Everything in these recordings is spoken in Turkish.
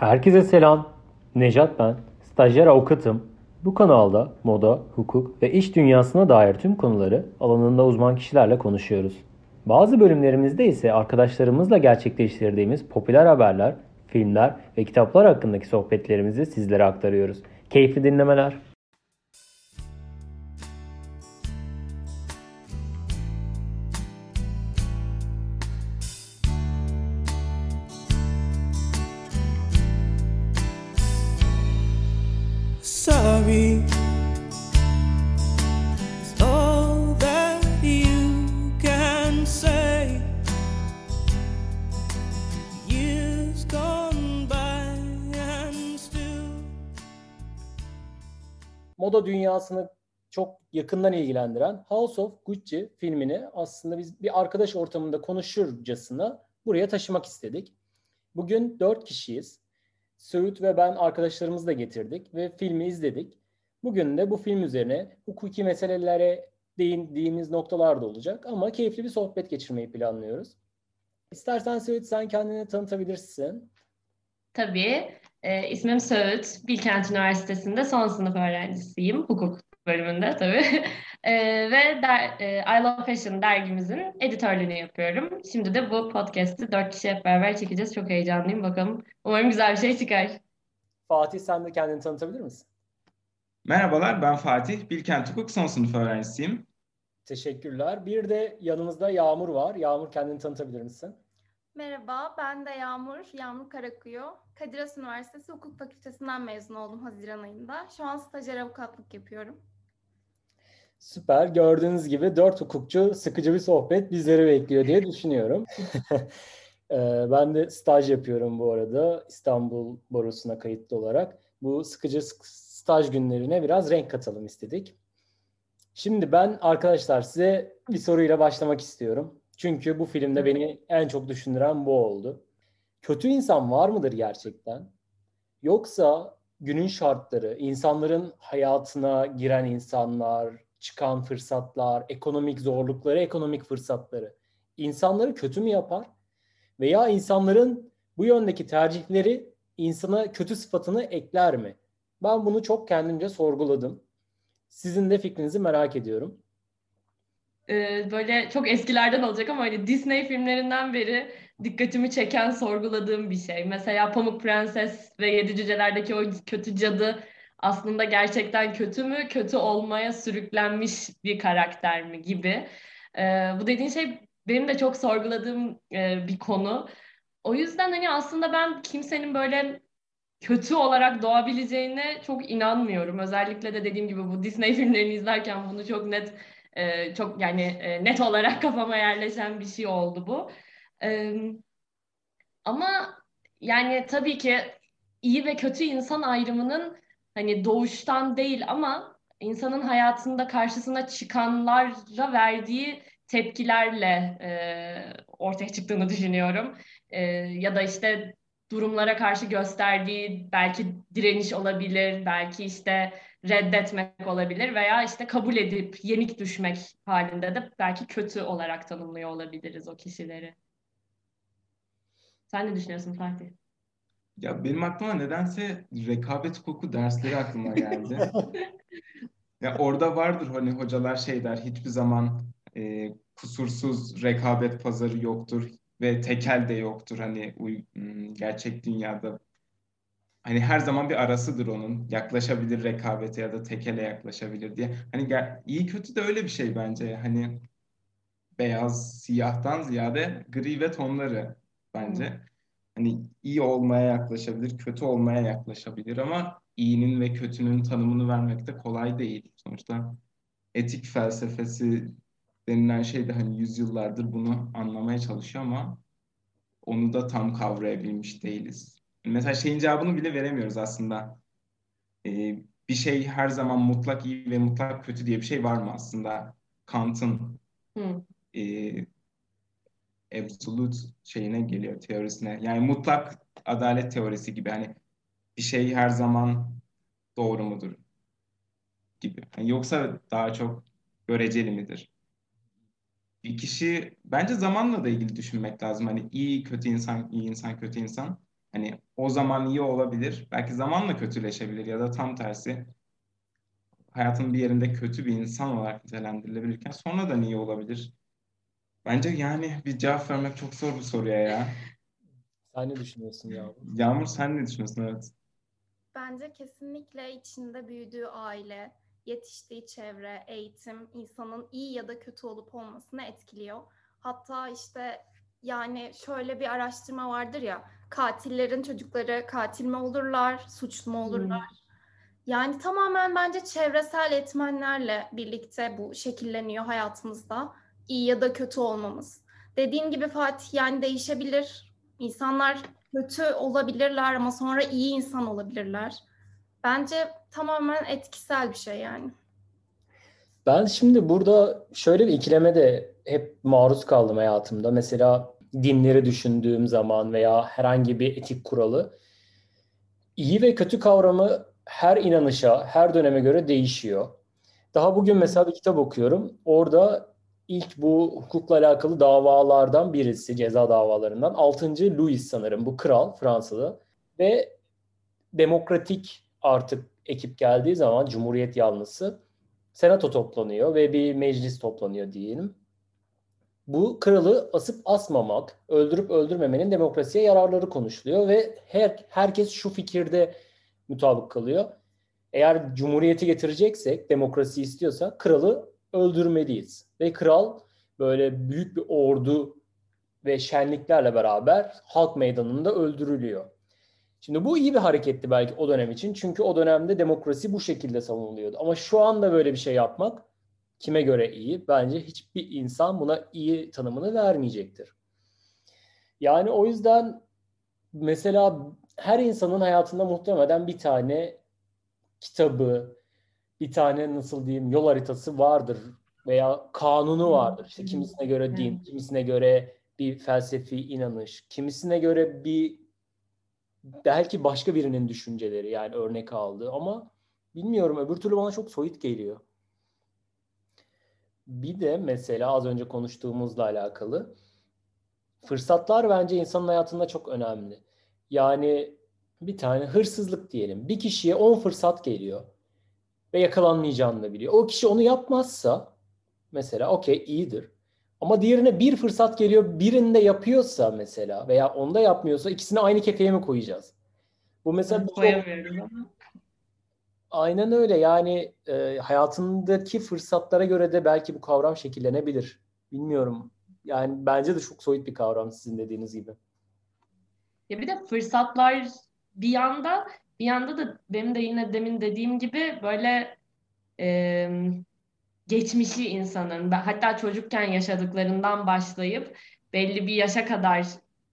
Herkese selam. Nejat ben. Stajyer avukatım. Bu kanalda moda, hukuk ve iş dünyasına dair tüm konuları alanında uzman kişilerle konuşuyoruz. Bazı bölümlerimizde ise arkadaşlarımızla gerçekleştirdiğimiz popüler haberler, filmler ve kitaplar hakkındaki sohbetlerimizi sizlere aktarıyoruz. Keyifli dinlemeler. Moda dünyasını çok yakından ilgilendiren House of Gucci filmini aslında biz bir arkadaş ortamında konuşurcasına buraya taşımak istedik. Bugün dört kişiyiz. Söğüt ve ben arkadaşlarımızı da getirdik ve filmi izledik. Bugün de bu film üzerine hukuki meselelere değindiğimiz noktalar da olacak ama keyifli bir sohbet geçirmeyi planlıyoruz. İstersen Söğüt sen kendini tanıtabilirsin. Tabii. E, ismim Söğüt. Bilkent Üniversitesi'nde son sınıf öğrencisiyim. Hukuk bölümünde tabii. E, ve der, e, I Love Fashion dergimizin editörlüğünü yapıyorum. Şimdi de bu podcast'i dört kişi hep beraber çekeceğiz. Çok heyecanlıyım. Bakalım. Umarım güzel bir şey çıkar. Fatih sen de kendini tanıtabilir misin? Merhabalar, ben Fatih. Bilkent Hukuk son sınıf öğrencisiyim. Teşekkürler. Bir de yanımızda Yağmur var. Yağmur kendini tanıtabilir misin? Merhaba, ben de Yağmur, Yağmur Karakuyu. Kadir Has Üniversitesi Hukuk Fakültesinden mezun oldum Haziran ayında. Şu an stajyer avukatlık yapıyorum. Süper. Gördüğünüz gibi dört hukukçu sıkıcı bir sohbet bizleri bekliyor diye düşünüyorum. Ee, ben de staj yapıyorum bu arada İstanbul Barosu'na kayıtlı olarak. Bu sıkıcı staj günlerine biraz renk katalım istedik. Şimdi ben arkadaşlar size bir soruyla başlamak istiyorum. Çünkü bu filmde beni en çok düşündüren bu oldu. Kötü insan var mıdır gerçekten? Yoksa günün şartları, insanların hayatına giren insanlar, çıkan fırsatlar, ekonomik zorlukları, ekonomik fırsatları insanları kötü mü yapar? Veya insanların bu yöndeki tercihleri insana kötü sıfatını ekler mi? Ben bunu çok kendimce sorguladım. Sizin de fikrinizi merak ediyorum. Ee, böyle çok eskilerden olacak ama hani Disney filmlerinden beri dikkatimi çeken, sorguladığım bir şey. Mesela Pamuk Prenses ve Yedi Cüceler'deki o kötü cadı aslında gerçekten kötü mü, kötü olmaya sürüklenmiş bir karakter mi gibi. Ee, bu dediğin şey benim de çok sorguladığım e, bir konu. O yüzden hani aslında ben kimsenin böyle kötü olarak doğabileceğine çok inanmıyorum. Özellikle de dediğim gibi bu Disney filmlerini izlerken bunu çok net e, çok yani e, net olarak kafama yerleşen bir şey oldu bu. E, ama yani tabii ki iyi ve kötü insan ayrımının hani doğuştan değil ama insanın hayatında karşısına çıkanlara verdiği tepkilerle e, ortaya çıktığını düşünüyorum. E, ya da işte durumlara karşı gösterdiği belki direniş olabilir, belki işte reddetmek olabilir veya işte kabul edip yenik düşmek halinde de belki kötü olarak tanımlıyor olabiliriz o kişileri. Sen ne düşünüyorsun Fatih? Ya benim aklıma nedense rekabet hukuku dersleri aklıma geldi. ya orada vardır hani hocalar şey der hiçbir zaman e, kusursuz rekabet pazarı yoktur ve tekel de yoktur hani hmm, gerçek dünyada. Hani her zaman bir arasıdır onun. Yaklaşabilir rekabete ya da tekele yaklaşabilir diye. Hani iyi kötü de öyle bir şey bence. Hani beyaz, siyahtan ziyade gri ve tonları bence. Hani iyi olmaya yaklaşabilir, kötü olmaya yaklaşabilir ama iyinin ve kötünün tanımını vermek de kolay değil. Sonuçta etik felsefesi denilen şey de hani yüzyıllardır bunu anlamaya çalışıyor ama onu da tam kavrayabilmiş değiliz. Mesela şeyin cevabını bile veremiyoruz aslında. Ee, bir şey her zaman mutlak iyi ve mutlak kötü diye bir şey var mı aslında? Kant'ın e, absolute şeyine geliyor teorisine. Yani mutlak adalet teorisi gibi. Hani bir şey her zaman doğru mudur gibi. Yani yoksa daha çok göreceli midir? bir kişi bence zamanla da ilgili düşünmek lazım. Hani iyi kötü insan, iyi insan kötü insan. Hani o zaman iyi olabilir. Belki zamanla kötüleşebilir ya da tam tersi hayatın bir yerinde kötü bir insan olarak nitelendirilebilirken sonradan iyi olabilir. Bence yani bir cevap vermek çok zor bu soruya ya. Sen ne düşünüyorsun Yağmur? Yağmur sen ne düşünüyorsun? Evet. Bence kesinlikle içinde büyüdüğü aile, yetiştiği çevre, eğitim insanın iyi ya da kötü olup olmasını etkiliyor. Hatta işte yani şöyle bir araştırma vardır ya, katillerin çocukları katil mi olurlar, suçlu mu olurlar? Yani tamamen bence çevresel etmenlerle birlikte bu şekilleniyor hayatımızda. İyi ya da kötü olmamız. Dediğin gibi Fatih yani değişebilir. İnsanlar kötü olabilirler ama sonra iyi insan olabilirler. Bence tamamen etkisel bir şey yani. Ben şimdi burada şöyle bir ikileme de hep maruz kaldım hayatımda. Mesela dinleri düşündüğüm zaman veya herhangi bir etik kuralı iyi ve kötü kavramı her inanışa, her döneme göre değişiyor. Daha bugün mesela bir kitap okuyorum. Orada ilk bu hukukla alakalı davalardan birisi, ceza davalarından 6. Louis sanırım bu kral Fransa'da ve demokratik artık ekip geldiği zaman Cumhuriyet yanlısı senato toplanıyor ve bir meclis toplanıyor diyelim. Bu kralı asıp asmamak, öldürüp öldürmemenin demokrasiye yararları konuşuluyor ve her, herkes şu fikirde mutabık kalıyor. Eğer cumhuriyeti getireceksek, demokrasi istiyorsak kralı öldürmeliyiz. Ve kral böyle büyük bir ordu ve şenliklerle beraber halk meydanında öldürülüyor. Şimdi bu iyi bir hareketti belki o dönem için. Çünkü o dönemde demokrasi bu şekilde savunuluyordu. Ama şu anda böyle bir şey yapmak kime göre iyi? Bence hiçbir insan buna iyi tanımını vermeyecektir. Yani o yüzden mesela her insanın hayatında muhtemelen bir tane kitabı, bir tane nasıl diyeyim yol haritası vardır veya kanunu vardır. İşte kimisine göre din, kimisine göre bir felsefi inanış, kimisine göre bir belki başka birinin düşünceleri yani örnek aldığı ama bilmiyorum öbür türlü bana çok soyut geliyor. Bir de mesela az önce konuştuğumuzla alakalı fırsatlar bence insanın hayatında çok önemli. Yani bir tane hırsızlık diyelim. Bir kişiye 10 fırsat geliyor ve yakalanmayacağını da biliyor. O kişi onu yapmazsa mesela okey iyidir. Ama diğerine bir fırsat geliyor, birinde yapıyorsa mesela veya onda yapmıyorsa ikisini aynı kefeye mi koyacağız? Bu mesela çok-. Aynen öyle. Yani e, hayatındaki fırsatlara göre de belki bu kavram şekillenebilir. Bilmiyorum. Yani bence de çok soyut bir kavram sizin dediğiniz gibi. Ya bir de fırsatlar bir yanda bir yanda da benim de yine demin dediğim gibi böyle e, geçmişi insanın hatta çocukken yaşadıklarından başlayıp belli bir yaşa kadar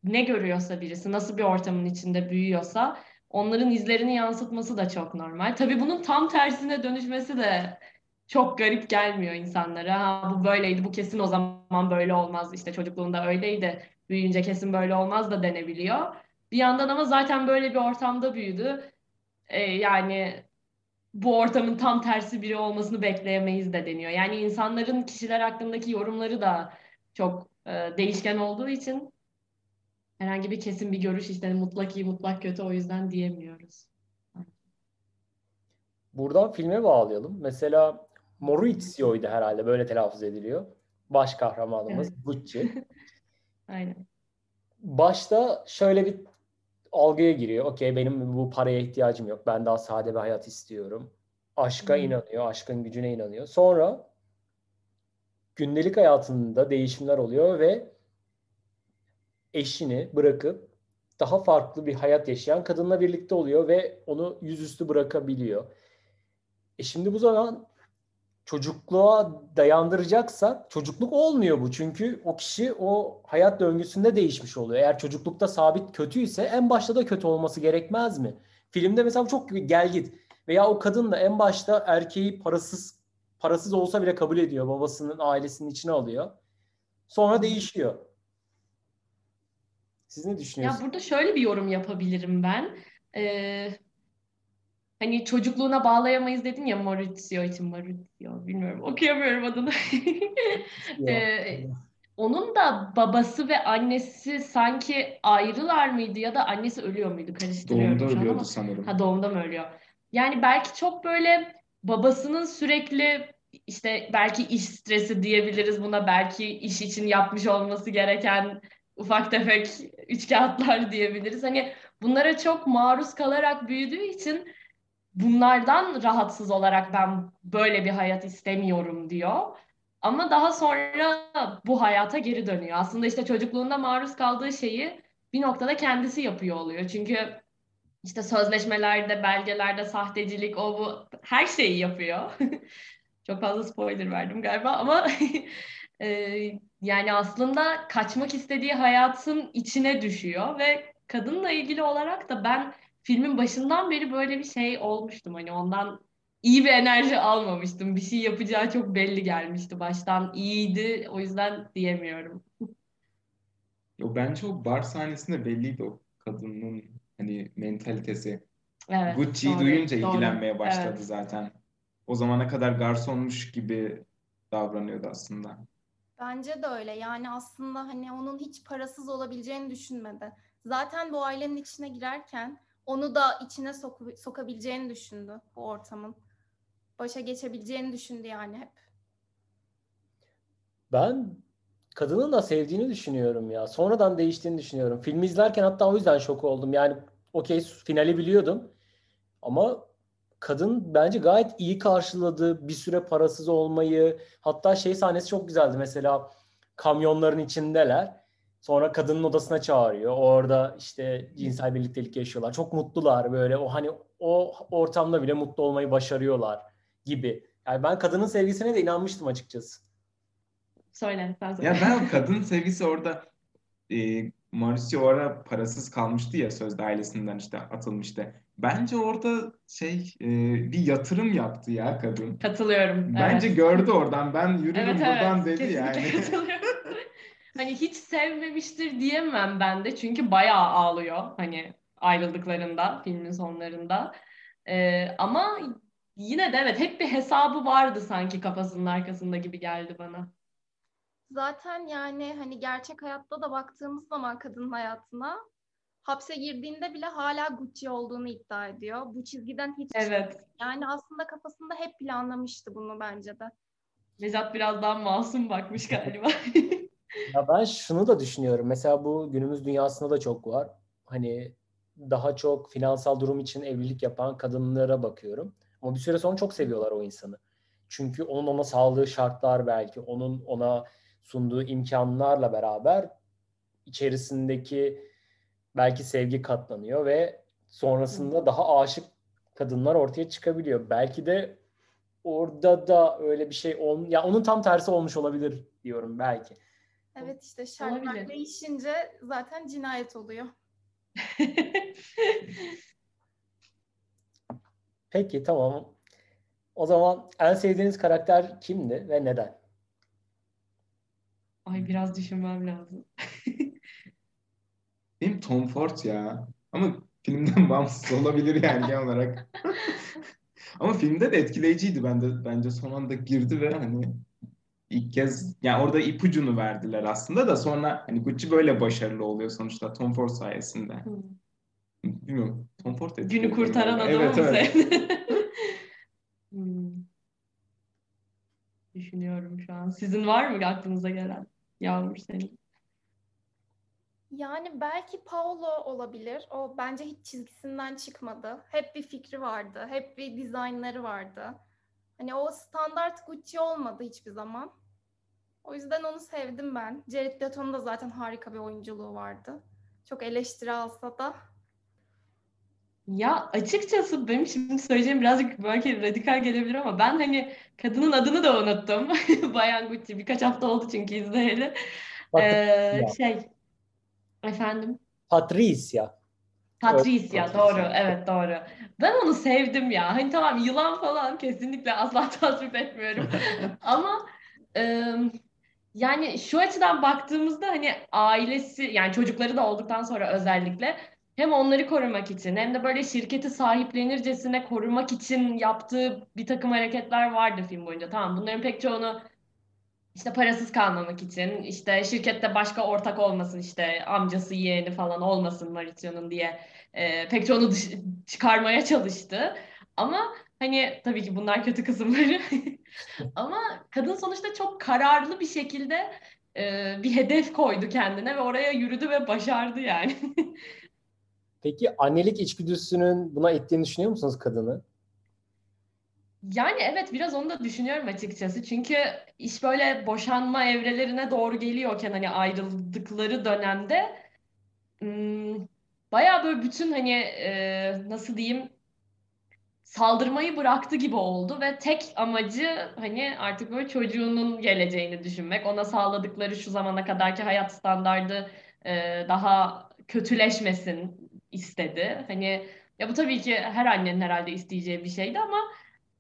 ne görüyorsa birisi nasıl bir ortamın içinde büyüyorsa onların izlerini yansıtması da çok normal. Tabii bunun tam tersine dönüşmesi de çok garip gelmiyor insanlara. Ha, bu böyleydi, bu kesin o zaman böyle olmaz. İşte çocukluğunda öyleydi, büyüyünce kesin böyle olmaz da denebiliyor. Bir yandan ama zaten böyle bir ortamda büyüdü. Ee, yani bu ortamın tam tersi biri olmasını bekleyemeyiz de deniyor. Yani insanların kişiler hakkındaki yorumları da çok e, değişken olduğu için herhangi bir kesin bir görüş işte mutlak iyi mutlak kötü o yüzden diyemiyoruz. Buradan filme bağlayalım. Mesela Maurizio'ydu herhalde böyle telaffuz ediliyor. Baş kahramanımız Gucci. Aynen. Başta şöyle bir algıya giriyor. Okey benim bu paraya ihtiyacım yok. Ben daha sade bir hayat istiyorum. Aşka Hı. inanıyor, aşkın gücüne inanıyor. Sonra gündelik hayatında değişimler oluyor ve eşini bırakıp daha farklı bir hayat yaşayan kadınla birlikte oluyor ve onu yüzüstü bırakabiliyor. E şimdi bu zaman çocukluğa dayandıracaksak çocukluk olmuyor bu. Çünkü o kişi o hayat döngüsünde değişmiş oluyor. Eğer çocuklukta sabit kötüyse en başta da kötü olması gerekmez mi? Filmde mesela çok gel git. Veya o kadın da en başta erkeği parasız parasız olsa bile kabul ediyor. Babasının ailesinin içine alıyor. Sonra değişiyor. Siz ne Ya düşünüyorsunuz? burada şöyle bir yorum yapabilirim ben. Ee, hani çocukluğuna bağlayamayız dedin ya Maurizio için Maurizio bilmiyorum okuyamıyorum adını. Ee, onun da babası ve annesi sanki ayrılar mıydı ya da annesi ölüyor muydu? Karıştırıyorum Doğumda ölüyordu ama. sanırım. Ha doğumda mı ölüyor? Yani belki çok böyle babasının sürekli işte belki iş stresi diyebiliriz buna. Belki iş için yapmış olması gereken ufak tefek üçkağıtlar diyebiliriz. Hani bunlara çok maruz kalarak büyüdüğü için bunlardan rahatsız olarak ben böyle bir hayat istemiyorum diyor. Ama daha sonra bu hayata geri dönüyor. Aslında işte çocukluğunda maruz kaldığı şeyi bir noktada kendisi yapıyor oluyor. Çünkü işte sözleşmelerde, belgelerde sahtecilik, o bu her şeyi yapıyor. Çok fazla spoiler verdim galiba ama yani aslında kaçmak istediği hayatın içine düşüyor ve kadınla ilgili olarak da ben filmin başından beri böyle bir şey olmuştum. Hani ondan iyi bir enerji almamıştım. Bir şey yapacağı çok belli gelmişti. Baştan iyiydi. O yüzden diyemiyorum. O bence o bar sahnesinde belliydi o kadının hani mentalitesi. Evet, Gucci'yi doğru, duyunca doğru. ilgilenmeye başladı Evet. zaten. O zamana kadar garsonmuş gibi davranıyordu aslında. Bence de öyle. Yani aslında hani onun hiç parasız olabileceğini düşünmedi. Zaten bu ailenin içine girerken onu da içine soku- sokabileceğini düşündü bu ortamın. Başa geçebileceğini düşündü yani hep. Ben kadının da sevdiğini düşünüyorum ya. Sonradan değiştiğini düşünüyorum. Filmi izlerken hatta o yüzden şok oldum. Yani okey finali biliyordum. Ama kadın bence gayet iyi karşıladı. Bir süre parasız olmayı. Hatta şey sahnesi çok güzeldi. Mesela kamyonların içindeler. Sonra kadının odasına çağırıyor. Orada işte cinsel birliktelik yaşıyorlar. Çok mutlular böyle. O hani o ortamda bile mutlu olmayı başarıyorlar gibi. Yani ben kadının sevgisine de inanmıştım açıkçası. Söyle, sen söyle. Ya ben kadın sevgisi orada e, Mauricio o ara parasız kalmıştı ya sözde ailesinden işte atılmıştı. Bence orada şey e, bir yatırım yaptı ya kadın. Katılıyorum. Bence evet. gördü oradan ben yürürüm Evet buradan evet dedi yani. katılıyorum. Hani hiç sevmemiştir diyemem ben de çünkü bayağı ağlıyor hani ayrıldıklarında filmin sonlarında. Ee, ama yine de evet hep bir hesabı vardı sanki kafasının arkasında gibi geldi bana. Zaten yani hani gerçek hayatta da baktığımız zaman kadının hayatına hapse girdiğinde bile hala Gucci olduğunu iddia ediyor. Bu çizgiden hiç Evet. yani aslında kafasında hep planlamıştı bunu bence de. Necat biraz daha masum bakmış galiba. Ya ben şunu da düşünüyorum. Mesela bu günümüz dünyasında da çok var. Hani daha çok finansal durum için evlilik yapan kadınlara bakıyorum. Ama bir süre sonra çok seviyorlar o insanı. Çünkü onun ona sağladığı şartlar belki, onun ona sunduğu imkanlarla beraber içerisindeki belki sevgi katlanıyor ve sonrasında daha aşık kadınlar ortaya çıkabiliyor. Belki de orada da öyle bir şey ol ya onun tam tersi olmuş olabilir diyorum belki. Evet işte şartlar değişince zaten cinayet oluyor. Peki tamam. O zaman en sevdiğiniz karakter kimdi ve neden? Ay biraz düşünmem lazım. Benim Tom Ford ya. Ama filmden bağımsız olabilir yani genel olarak. Ama filmde de etkileyiciydi bende. Bence son anda girdi ve hani ilk kez yani orada ipucunu verdiler aslında da sonra hani Gucci böyle başarılı oluyor sonuçta Tom Ford sayesinde. Hmm. Bilmiyorum. Tom Ford Günü etkiledi kurtaran beni. adamı Evet evet. Hmm. Düşünüyorum şu an. Sizin var mı aklınıza gelen? Yağmur senin. Yani belki Paolo olabilir. O bence hiç çizgisinden çıkmadı. Hep bir fikri vardı. Hep bir dizaynları vardı. Hani o standart Gucci olmadı hiçbir zaman. O yüzden onu sevdim ben. Jared Leto'nun da zaten harika bir oyunculuğu vardı. Çok eleştiri alsa da. Ya açıkçası benim şimdi söyleyeceğim birazcık belki radikal gelebilir ama ben hani kadının adını da unuttum. Bayan Gucci. Birkaç hafta oldu çünkü izleyeli. Ee, şey efendim Patricia. Patricia Evet, doğru evet doğru. Ben onu sevdim ya. Hani tamam yılan falan kesinlikle asla tasvip etmiyorum. Ama e, yani şu açıdan baktığımızda hani ailesi yani çocukları da olduktan sonra özellikle hem onları korumak için hem de böyle şirketi sahiplenircesine korumak için yaptığı bir takım hareketler vardı film boyunca. Tamam bunların pek çoğunu işte parasız kalmamak için, işte şirkette başka ortak olmasın, işte amcası yeğeni falan olmasın Maurizio'nun diye e, pek çoğunu dış- çıkarmaya çalıştı. Ama hani tabii ki bunlar kötü kısımları. Ama kadın sonuçta çok kararlı bir şekilde e, bir hedef koydu kendine ve oraya yürüdü ve başardı yani. Peki annelik içgüdüsünün buna ettiğini düşünüyor musunuz kadını? Yani evet biraz onu da düşünüyorum açıkçası. Çünkü iş böyle boşanma evrelerine doğru geliyorken hani ayrıldıkları dönemde hmm, bayağı böyle bütün hani e, nasıl diyeyim saldırmayı bıraktı gibi oldu ve tek amacı hani artık böyle çocuğunun geleceğini düşünmek. Ona sağladıkları şu zamana kadarki hayat standardı e, daha kötüleşmesin istedi. Hani ya bu tabii ki her annenin herhalde isteyeceği bir şeydi ama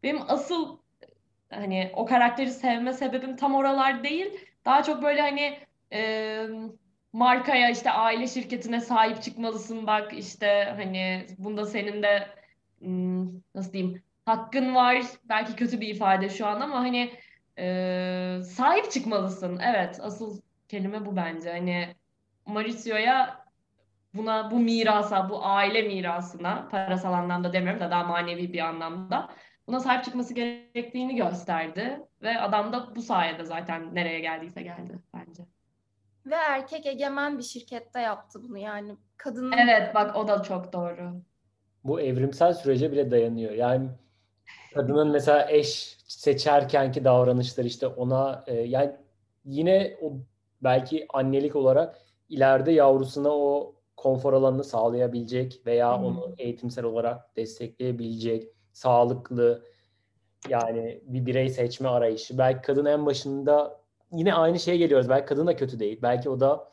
benim asıl hani o karakteri sevme sebebim tam oralar değil. Daha çok böyle hani e, markaya işte aile şirketine sahip çıkmalısın bak işte hani bunda senin de hmm, nasıl diyeyim hakkın var. Belki kötü bir ifade şu an ama hani e, sahip çıkmalısın. Evet asıl kelime bu bence. Hani Mauricio'ya buna bu mirasa, bu aile mirasına parasal anlamda demiyorum da daha manevi bir anlamda buna sahip çıkması gerektiğini gösterdi ve adam da bu sayede zaten nereye geldiyse geldi bence. Ve erkek egemen bir şirkette yaptı bunu yani. Kadının Evet bak o da çok doğru. Bu evrimsel sürece bile dayanıyor. Yani kadının mesela eş seçerkenki davranışları işte ona e, yani yine o belki annelik olarak ileride yavrusuna o konfor alanını sağlayabilecek veya onu eğitimsel olarak destekleyebilecek sağlıklı yani bir birey seçme arayışı. Belki kadın en başında yine aynı şeye geliyoruz. Belki kadın da kötü değil. Belki o da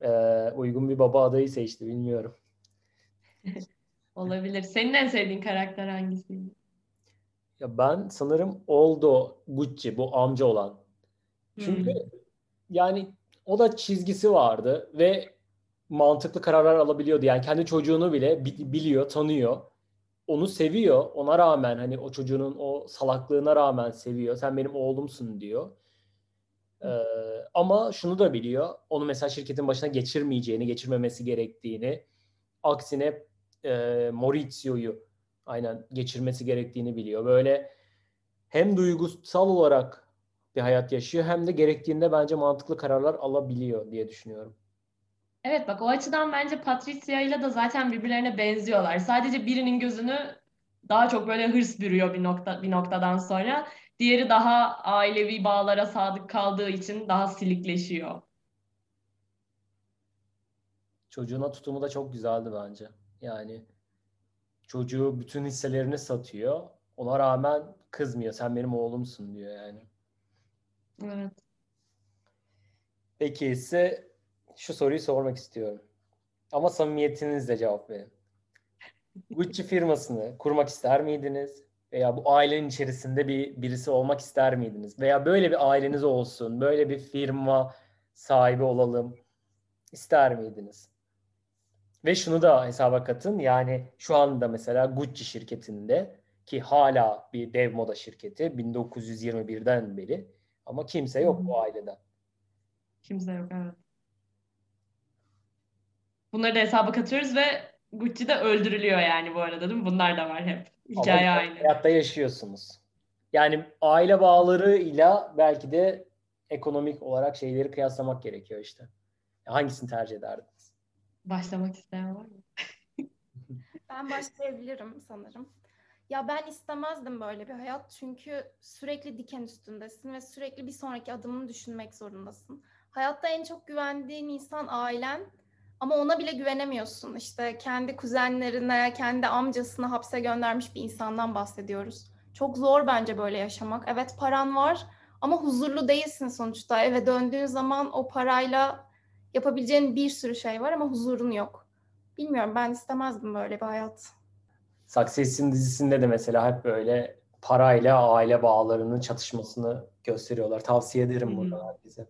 e, uygun bir baba adayı seçti bilmiyorum. Olabilir. Senin en sevdiğin karakter hangisiydi? Ya ben sanırım Oldo Gucci bu amca olan. Çünkü Hmm. yani o da çizgisi vardı ve mantıklı kararlar alabiliyordu. Yani kendi çocuğunu bile bi- biliyor, tanıyor. Onu seviyor. Ona rağmen hani o çocuğunun o salaklığına rağmen seviyor. Sen benim oğlumsun diyor. Ee, ama şunu da biliyor. Onu mesela şirketin başına geçirmeyeceğini, geçirmemesi gerektiğini. Aksine e, Maurizio'yu aynen geçirmesi gerektiğini biliyor. Böyle hem duygusal olarak bir hayat yaşıyor hem de gerektiğinde bence mantıklı kararlar alabiliyor diye düşünüyorum. Evet bak o açıdan bence Patricia ile de zaten birbirlerine benziyorlar. Sadece birinin gözünü daha çok böyle hırs bürüyor bir nokta bir noktadan sonra. Diğeri daha ailevi bağlara sadık kaldığı için daha silikleşiyor. Çocuğuna tutumu da çok güzeldi bence. Yani çocuğu bütün hisselerini satıyor. Ona rağmen kızmıyor. Sen benim oğlumsun diyor yani. Evet. Peki ise şu soruyu sormak istiyorum. Ama samimiyetinizle cevap verin. Gucci firmasını kurmak ister miydiniz? Veya bu ailenin içerisinde bir birisi olmak ister miydiniz? Veya böyle bir aileniz olsun, böyle bir firma sahibi olalım ister miydiniz? Ve şunu da hesaba katın. Yani şu anda mesela Gucci şirketinde ki hala bir dev moda şirketi 1921'den beri ama kimse yok bu aileden. Kimse yok evet. Bunları da hesaba katıyoruz ve Gucci de öldürülüyor yani bu arada değil mi? Bunlar da var hep. Hikaye Ama aynı. hayatta yaşıyorsunuz. Yani aile bağlarıyla belki de ekonomik olarak şeyleri kıyaslamak gerekiyor işte. Hangisini tercih ederdiniz? Başlamak isteyen var mı? Ben başlayabilirim sanırım. Ya ben istemezdim böyle bir hayat çünkü sürekli diken üstündesin ve sürekli bir sonraki adımını düşünmek zorundasın. Hayatta en çok güvendiğin insan ailen ama ona bile güvenemiyorsun. İşte kendi kuzenlerine, kendi amcasını hapse göndermiş bir insandan bahsediyoruz. Çok zor bence böyle yaşamak. Evet paran var ama huzurlu değilsin sonuçta. Eve döndüğün zaman o parayla yapabileceğin bir sürü şey var ama huzurun yok. Bilmiyorum ben istemezdim böyle bir hayat. Succession dizisinde de mesela hep böyle parayla aile bağlarının çatışmasını gösteriyorlar. Tavsiye ederim buradan herkese.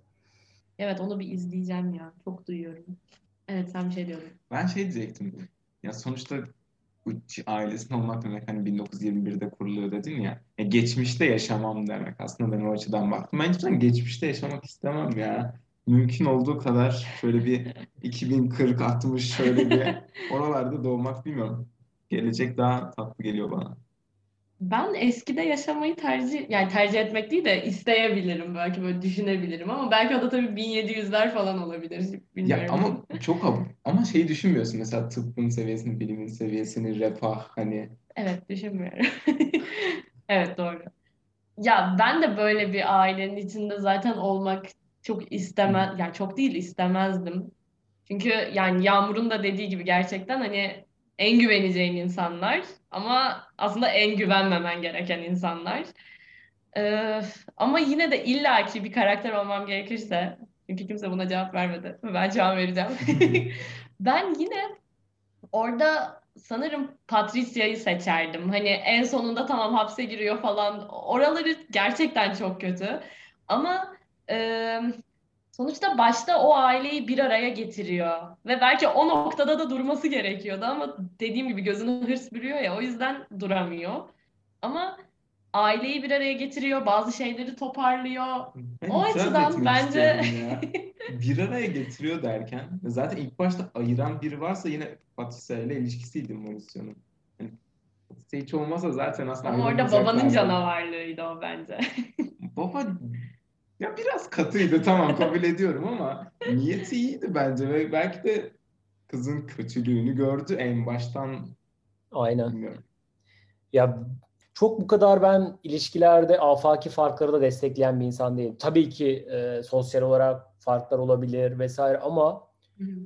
Evet onu bir izleyeceğim ya. Çok duyuyorum. Evet sen bir şey diyordun. Ben şey diyecektim. Ya sonuçta Gucci ailesinde olmak demek hani 1921'de kuruluyor dedin ya. E, geçmişte yaşamam demek. Aslında ben o açıdan baktım. Ben hiçbir geçmişte yaşamak istemem ya. Mümkün olduğu kadar şöyle bir 2040 60 şöyle bir oralarda doğmak bilmiyorum. Gelecek daha tatlı geliyor bana. Ben eskide yaşamayı tercih yani tercih etmek değil de isteyebilirim belki böyle düşünebilirim ama belki o da tabii 1700'ler falan olabilir Ya bilmiyorum. ama çok ab- ama şeyi düşünmüyorsun mesela tıbbın seviyesini, bilimin seviyesini, refah hani Evet düşünmüyorum. Evet doğru. Ya ben de böyle bir ailenin içinde zaten olmak çok istemez yani çok değil istemezdim. Çünkü yani Yağmur'un da dediği gibi gerçekten hani en güveneceğin insanlar ama aslında en güvenmemen gereken insanlar. Ee, ama yine de illaki bir karakter olmam gerekirse çünkü kimse buna cevap vermedi. Ben cevap vereceğim. Ben yine orada sanırım Patricia'yı seçerdim. Hani en sonunda tamam hapse giriyor falan. Oraları gerçekten çok kötü. Ama e, sonuçta başta o aileyi bir araya getiriyor. Ve belki o noktada da durması gerekiyordu ama dediğim gibi gözünü hırs bürüyor ya o yüzden duramıyor. Ama aileyi bir araya getiriyor, bazı şeyleri toparlıyor. Ben O açıdan bence. Bir araya getiriyor derken zaten ilk başta ayıran biri varsa yine Patricia ile ilişkisiydi Mauricio'nun. Yani hiç olmasa zaten aslında ama orada babanın canavarlığıydı o bence. Baba ya biraz katıydı tamam kabul ediyorum ama niyeti iyiydi bence ve belki de kızın kötülüğünü gördü en baştan Aynen. bilmiyorum. Ya çok bu kadar ben ilişkilerde afaki farkları da destekleyen bir insan değilim. Tabii ki e, sosyal olarak farklar olabilir vesaire ama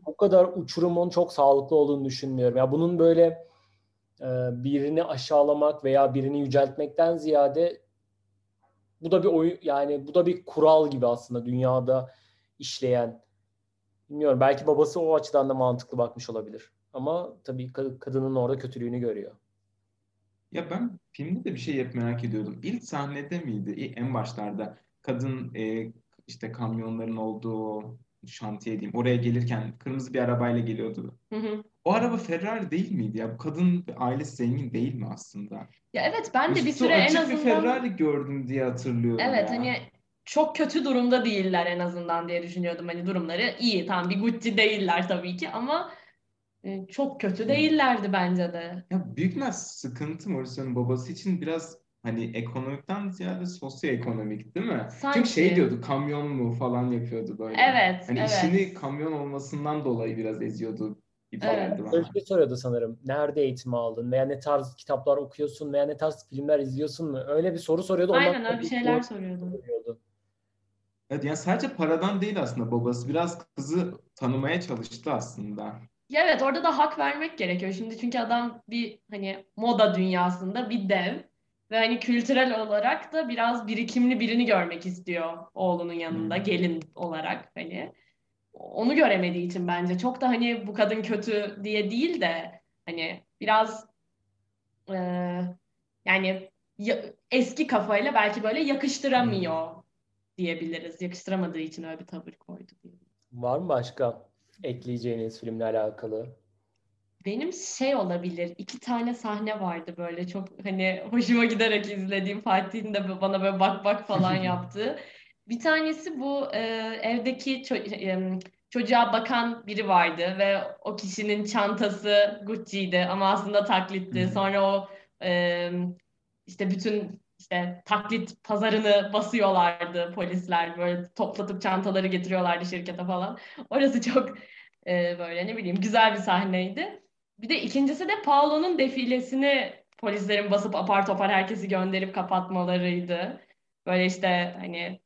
bu kadar uçurumun çok sağlıklı olduğunu düşünmüyorum. Ya bunun böyle e, birini aşağılamak veya birini yüceltmekten ziyade bu da bir oyun yani bu da bir kural gibi aslında dünyada işleyen. Bilmiyorum belki babası o açıdan da mantıklı bakmış olabilir. Ama tabii kad- kadının orada kötülüğünü görüyor. Ya ben filmde de bir şey hep merak ediyordum. İlk sahnede miydi? En başlarda kadın e, işte kamyonların olduğu şantiye diyeyim. Oraya gelirken kırmızı bir arabayla geliyordu. Hı hı. O araba Ferrari değil miydi ya? Bu kadın ailesi zengin değil mi aslında? Ya evet ben de bir Üstü süre en açık bir azından Ferrari gördüm diye hatırlıyorum evet ya. hani çok kötü durumda değiller en azından diye düşünüyordum. Hani durumları iyi. Tamam bir Gucci değiller tabii ki ama e, çok kötü değillerdi bence de. Ya büyük bir sıkıntı Mauricio'nun babası için biraz hani ekonomikten ziyade sosyoekonomik değil mi? Sanki. Çünkü şey diyordu kamyon mu falan yapıyordu böyle. Evet, Hani evet. işini kamyon olmasından dolayı biraz eziyordu gibi Evet. şey soruyordu sanırım. Nerede eğitim aldın? Veya ne tarz kitaplar okuyorsun? Veya ne tarz filmler izliyorsun mu? Öyle bir soru soruyordu. Aynen öyle bir şeyler soru soruyordum. soruyordu. Evet yani sadece paradan değil aslında babası biraz kızı tanımaya çalıştı aslında. Ya evet orada da hak vermek gerekiyor. Şimdi çünkü adam bir hani moda dünyasında bir dev ve hani kültürel olarak da biraz birikimli birini görmek istiyor oğlunun yanında Hmm. gelin olarak hani. Onu göremediği için bence çok da hani bu kadın kötü diye değil de hani biraz e, yani ya- eski kafayla belki böyle yakıştıramıyor diyebiliriz. Yakıştıramadığı için öyle bir tavır koydu. Var mı başka ekleyeceğiniz filmle alakalı? Benim şey olabilir, iki tane sahne vardı böyle çok hani hoşuma giderek izlediğim Fatih'in de bana böyle bak bak falan yaptığı. Bir tanesi bu e, evdeki ço- em, çocuğa bakan biri vardı ve o kişinin çantası Gucci'ydi ama aslında taklitti. Hı hı. Sonra o e, işte bütün işte taklit pazarını basıyorlardı polisler böyle toplatıp çantaları getiriyorlardı şirkete falan. Orası çok e, böyle ne bileyim güzel bir sahneydi. Bir de ikincisi de Paolo'nun defilesini polislerin basıp apar topar herkesi gönderip kapatmalarıydı. Böyle işte hani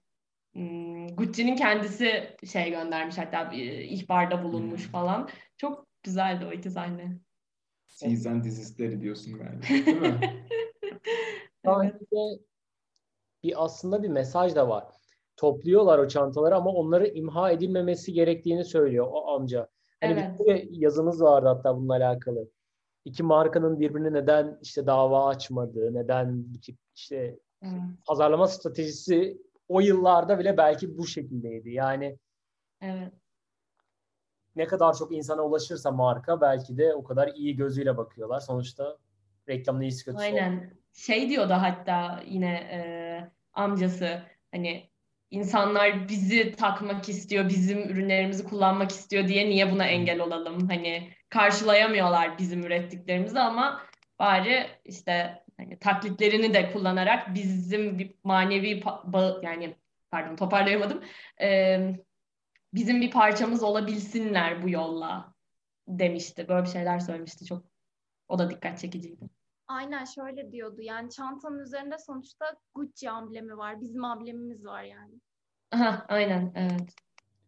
Gucci'nin kendisi şey göndermiş hatta bir ihbarda bulunmuş Hmm. falan. Çok güzeldi o iki sahne. Season dizisleri diyorsun galiba değil mi? Evet. Bir aslında bir mesaj da var. Topluyorlar o çantaları ama onları imha edilmemesi gerektiğini söylüyor o amca. Hani bir Evet. sürü yazınız vardı hatta bununla alakalı. İki markanın birbirine neden işte dava açmadığı, neden bu tip işte Evet. pazarlama stratejisi o yıllarda bile belki bu şekildeydi. Yani Evet. ne kadar çok insana ulaşırsa marka belki de o kadar iyi gözüyle bakıyorlar. Sonuçta reklamın iyisi kötüsü Aynen. Şey diyordu hatta yine e, amcası hani insanlar bizi takmak istiyor, bizim ürünlerimizi kullanmak istiyor diye niye buna engel olalım? Hani karşılayamıyorlar bizim ürettiklerimizi ama bari işte hani taklitlerini de kullanarak bizim bir manevi bağ- yani pardon toparlayamadım. E, bizim bir parçamız olabilsinler bu yolla demişti. Böyle bir şeyler söylemişti. Çok o da dikkat çekiciydi. Aynen şöyle diyordu. Yani çantanın üzerinde sonuçta Gucci amblemi var. Bizim amblemimiz var yani. Aha, aynen evet.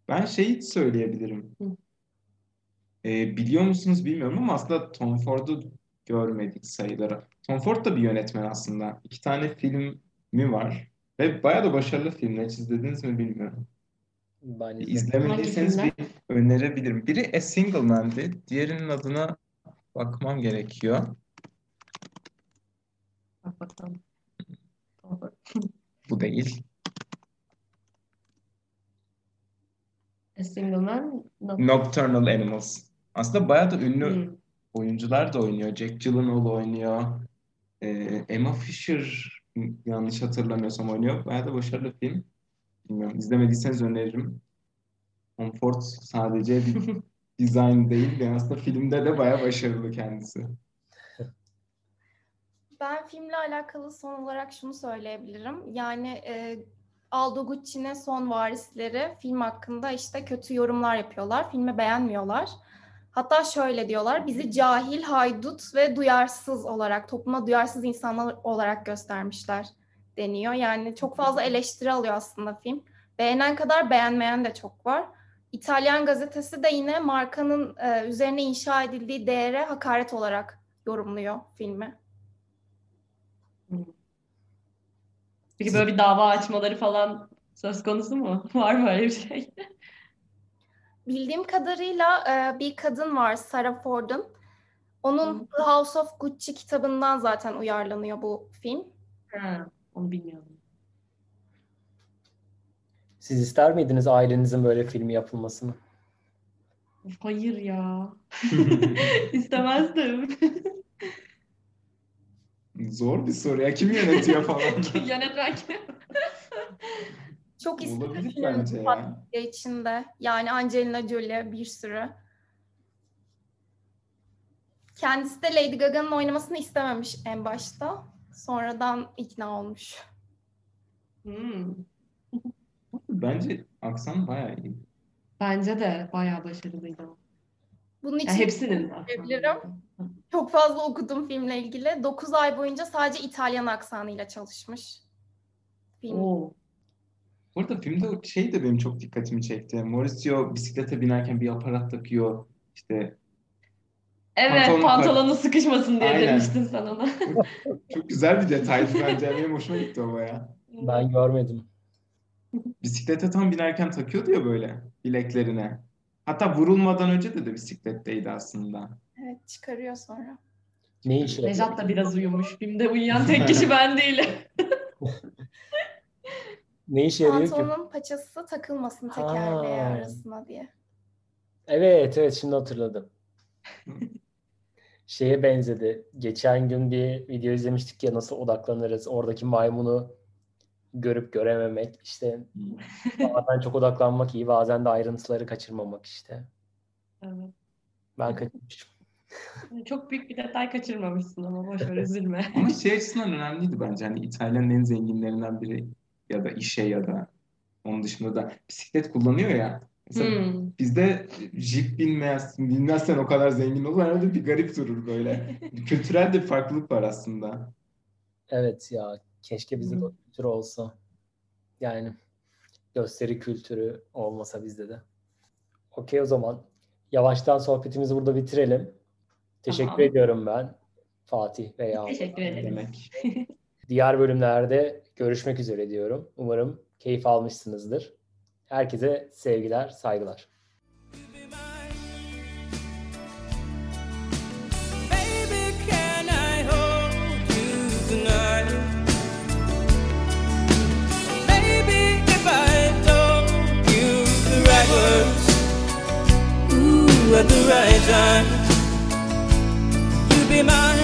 Ben şeyi söyleyebilirim. Hı. Ee, biliyor musunuz bilmiyorum ama aslında Tom Ford'u görmedik sayıları. Tom Ford da bir yönetmen aslında. İki tane filmi var. Ve bayağı da başarılı filmler. İzlediniz mi bilmiyorum. Ben. İzlemediyseniz bir önerebilirim. Biri A Single Man'di. Diğerinin adına bakmam gerekiyor. Bak bakalım. Bu değil. A Single Man. No. Nocturnal Animals. Aslında bayağı da ünlü Hmm. Oyuncular da oynuyor. Jack Gyllenhaal oynuyor. Ee, Emma Fisher yanlış hatırlamıyorsam oynuyor. Bayağı da başarılı film. Bilmiyorum. İzlemediyseniz öneririm. Tom Ford sadece bir design değil. Yani aslında filmde de bayağı başarılı kendisi. Ben filmle alakalı son olarak şunu söyleyebilirim. Yani e, Aldo Gucci'nin son varisleri film hakkında işte kötü yorumlar yapıyorlar. Filmi beğenmiyorlar. Hatta şöyle diyorlar, bizi cahil, haydut ve duyarsız olarak, topluma duyarsız insanlar olarak göstermişler deniyor. Yani çok fazla eleştiri alıyor aslında film. Beğenen kadar beğenmeyen de çok var. İtalyan gazetesi de yine markanın e, üzerine inşa edildiği değere hakaret olarak yorumluyor filmi. Peki böyle bir dava açmaları falan söz konusu mu? Var mı öyle bir şey? Bildiğim kadarıyla e, bir kadın var Sarah Ford'un. Onun The House of Gucci kitabından zaten uyarlanıyor bu film. Ha, onu bilmiyorum. Siz ister miydiniz ailenizin böyle filmi yapılmasını? Hayır ya. İstemezdim. Zor bir soru ya. Kim yönetiyor falan. Yönetmen kim? Çok düşünüyorum bence ya. İçinde. Yani Angelina Jolie bir sürü. Kendisi de Lady Gaga'nın oynamasını istememiş en başta. Sonradan ikna olmuş. Hmm. Bence aksan bayağı iyi. Bence de bayağı başarılıydı. Bunun için hepsinin var. Söyleyebilirim. çok fazla okudum filmle ilgili. 9 ay boyunca sadece İtalyan aksanıyla çalışmış. Film. Oo. Bu arada filmde o şey de benim çok dikkatimi çekti. Mauricio bisiklete binerken bir aparat takıyor. İşte Evet, Pantolonu- pantolonu sıkışmasın diye Aynen. demiştin sen ona. çok güzel bir detaydı bence. Benim hoşuma gitti o baya. Ben görmedim. Bisiklete tam binerken takıyordu ya böyle bileklerine. Hatta vurulmadan önce de de bisikletteydi aslında. Evet çıkarıyor sonra. Ne işe? Nejat da biraz uyumuş. Filmde uyuyan tek kişi ben değilim. Ne işe yarıyor ki? Pantolonun paçası takılmasın tekerleğe Ha. arasına diye. Evet evet şimdi hatırladım. Şeye benzedi. Geçen gün bir video izlemiştik ya nasıl odaklanırız. Oradaki maymunu görüp görememek. işte bazen çok odaklanmak iyi bazen de ayrıntıları kaçırmamak işte. Evet. Ben kaçırmışım. Çok büyük bir detay kaçırmamışsın ama boş ver üzülme. Ama şey açısından önemliydi bence. Hani İtalya'nın en zenginlerinden biri ya da işe ya da onun dışında da bisiklet kullanıyor ya. Mesela Hmm. bizde jip binmez, binmezsen o kadar zengin olur. Herhalde bir garip durur böyle. Kültürel de bir farklılık var aslında. Evet ya keşke bizde de o kültür olsa. Yani gösteri kültürü olmasa bizde de. Okey o zaman. Yavaştan sohbetimizi burada bitirelim. Teşekkür Tamam. ediyorum ben. Fatih veya Teşekkür ederim. Demek. diğer bölümlerde görüşmek üzere diyorum. Umarım keyif almışsınızdır. Herkese sevgiler, saygılar. at the right time. You be mine.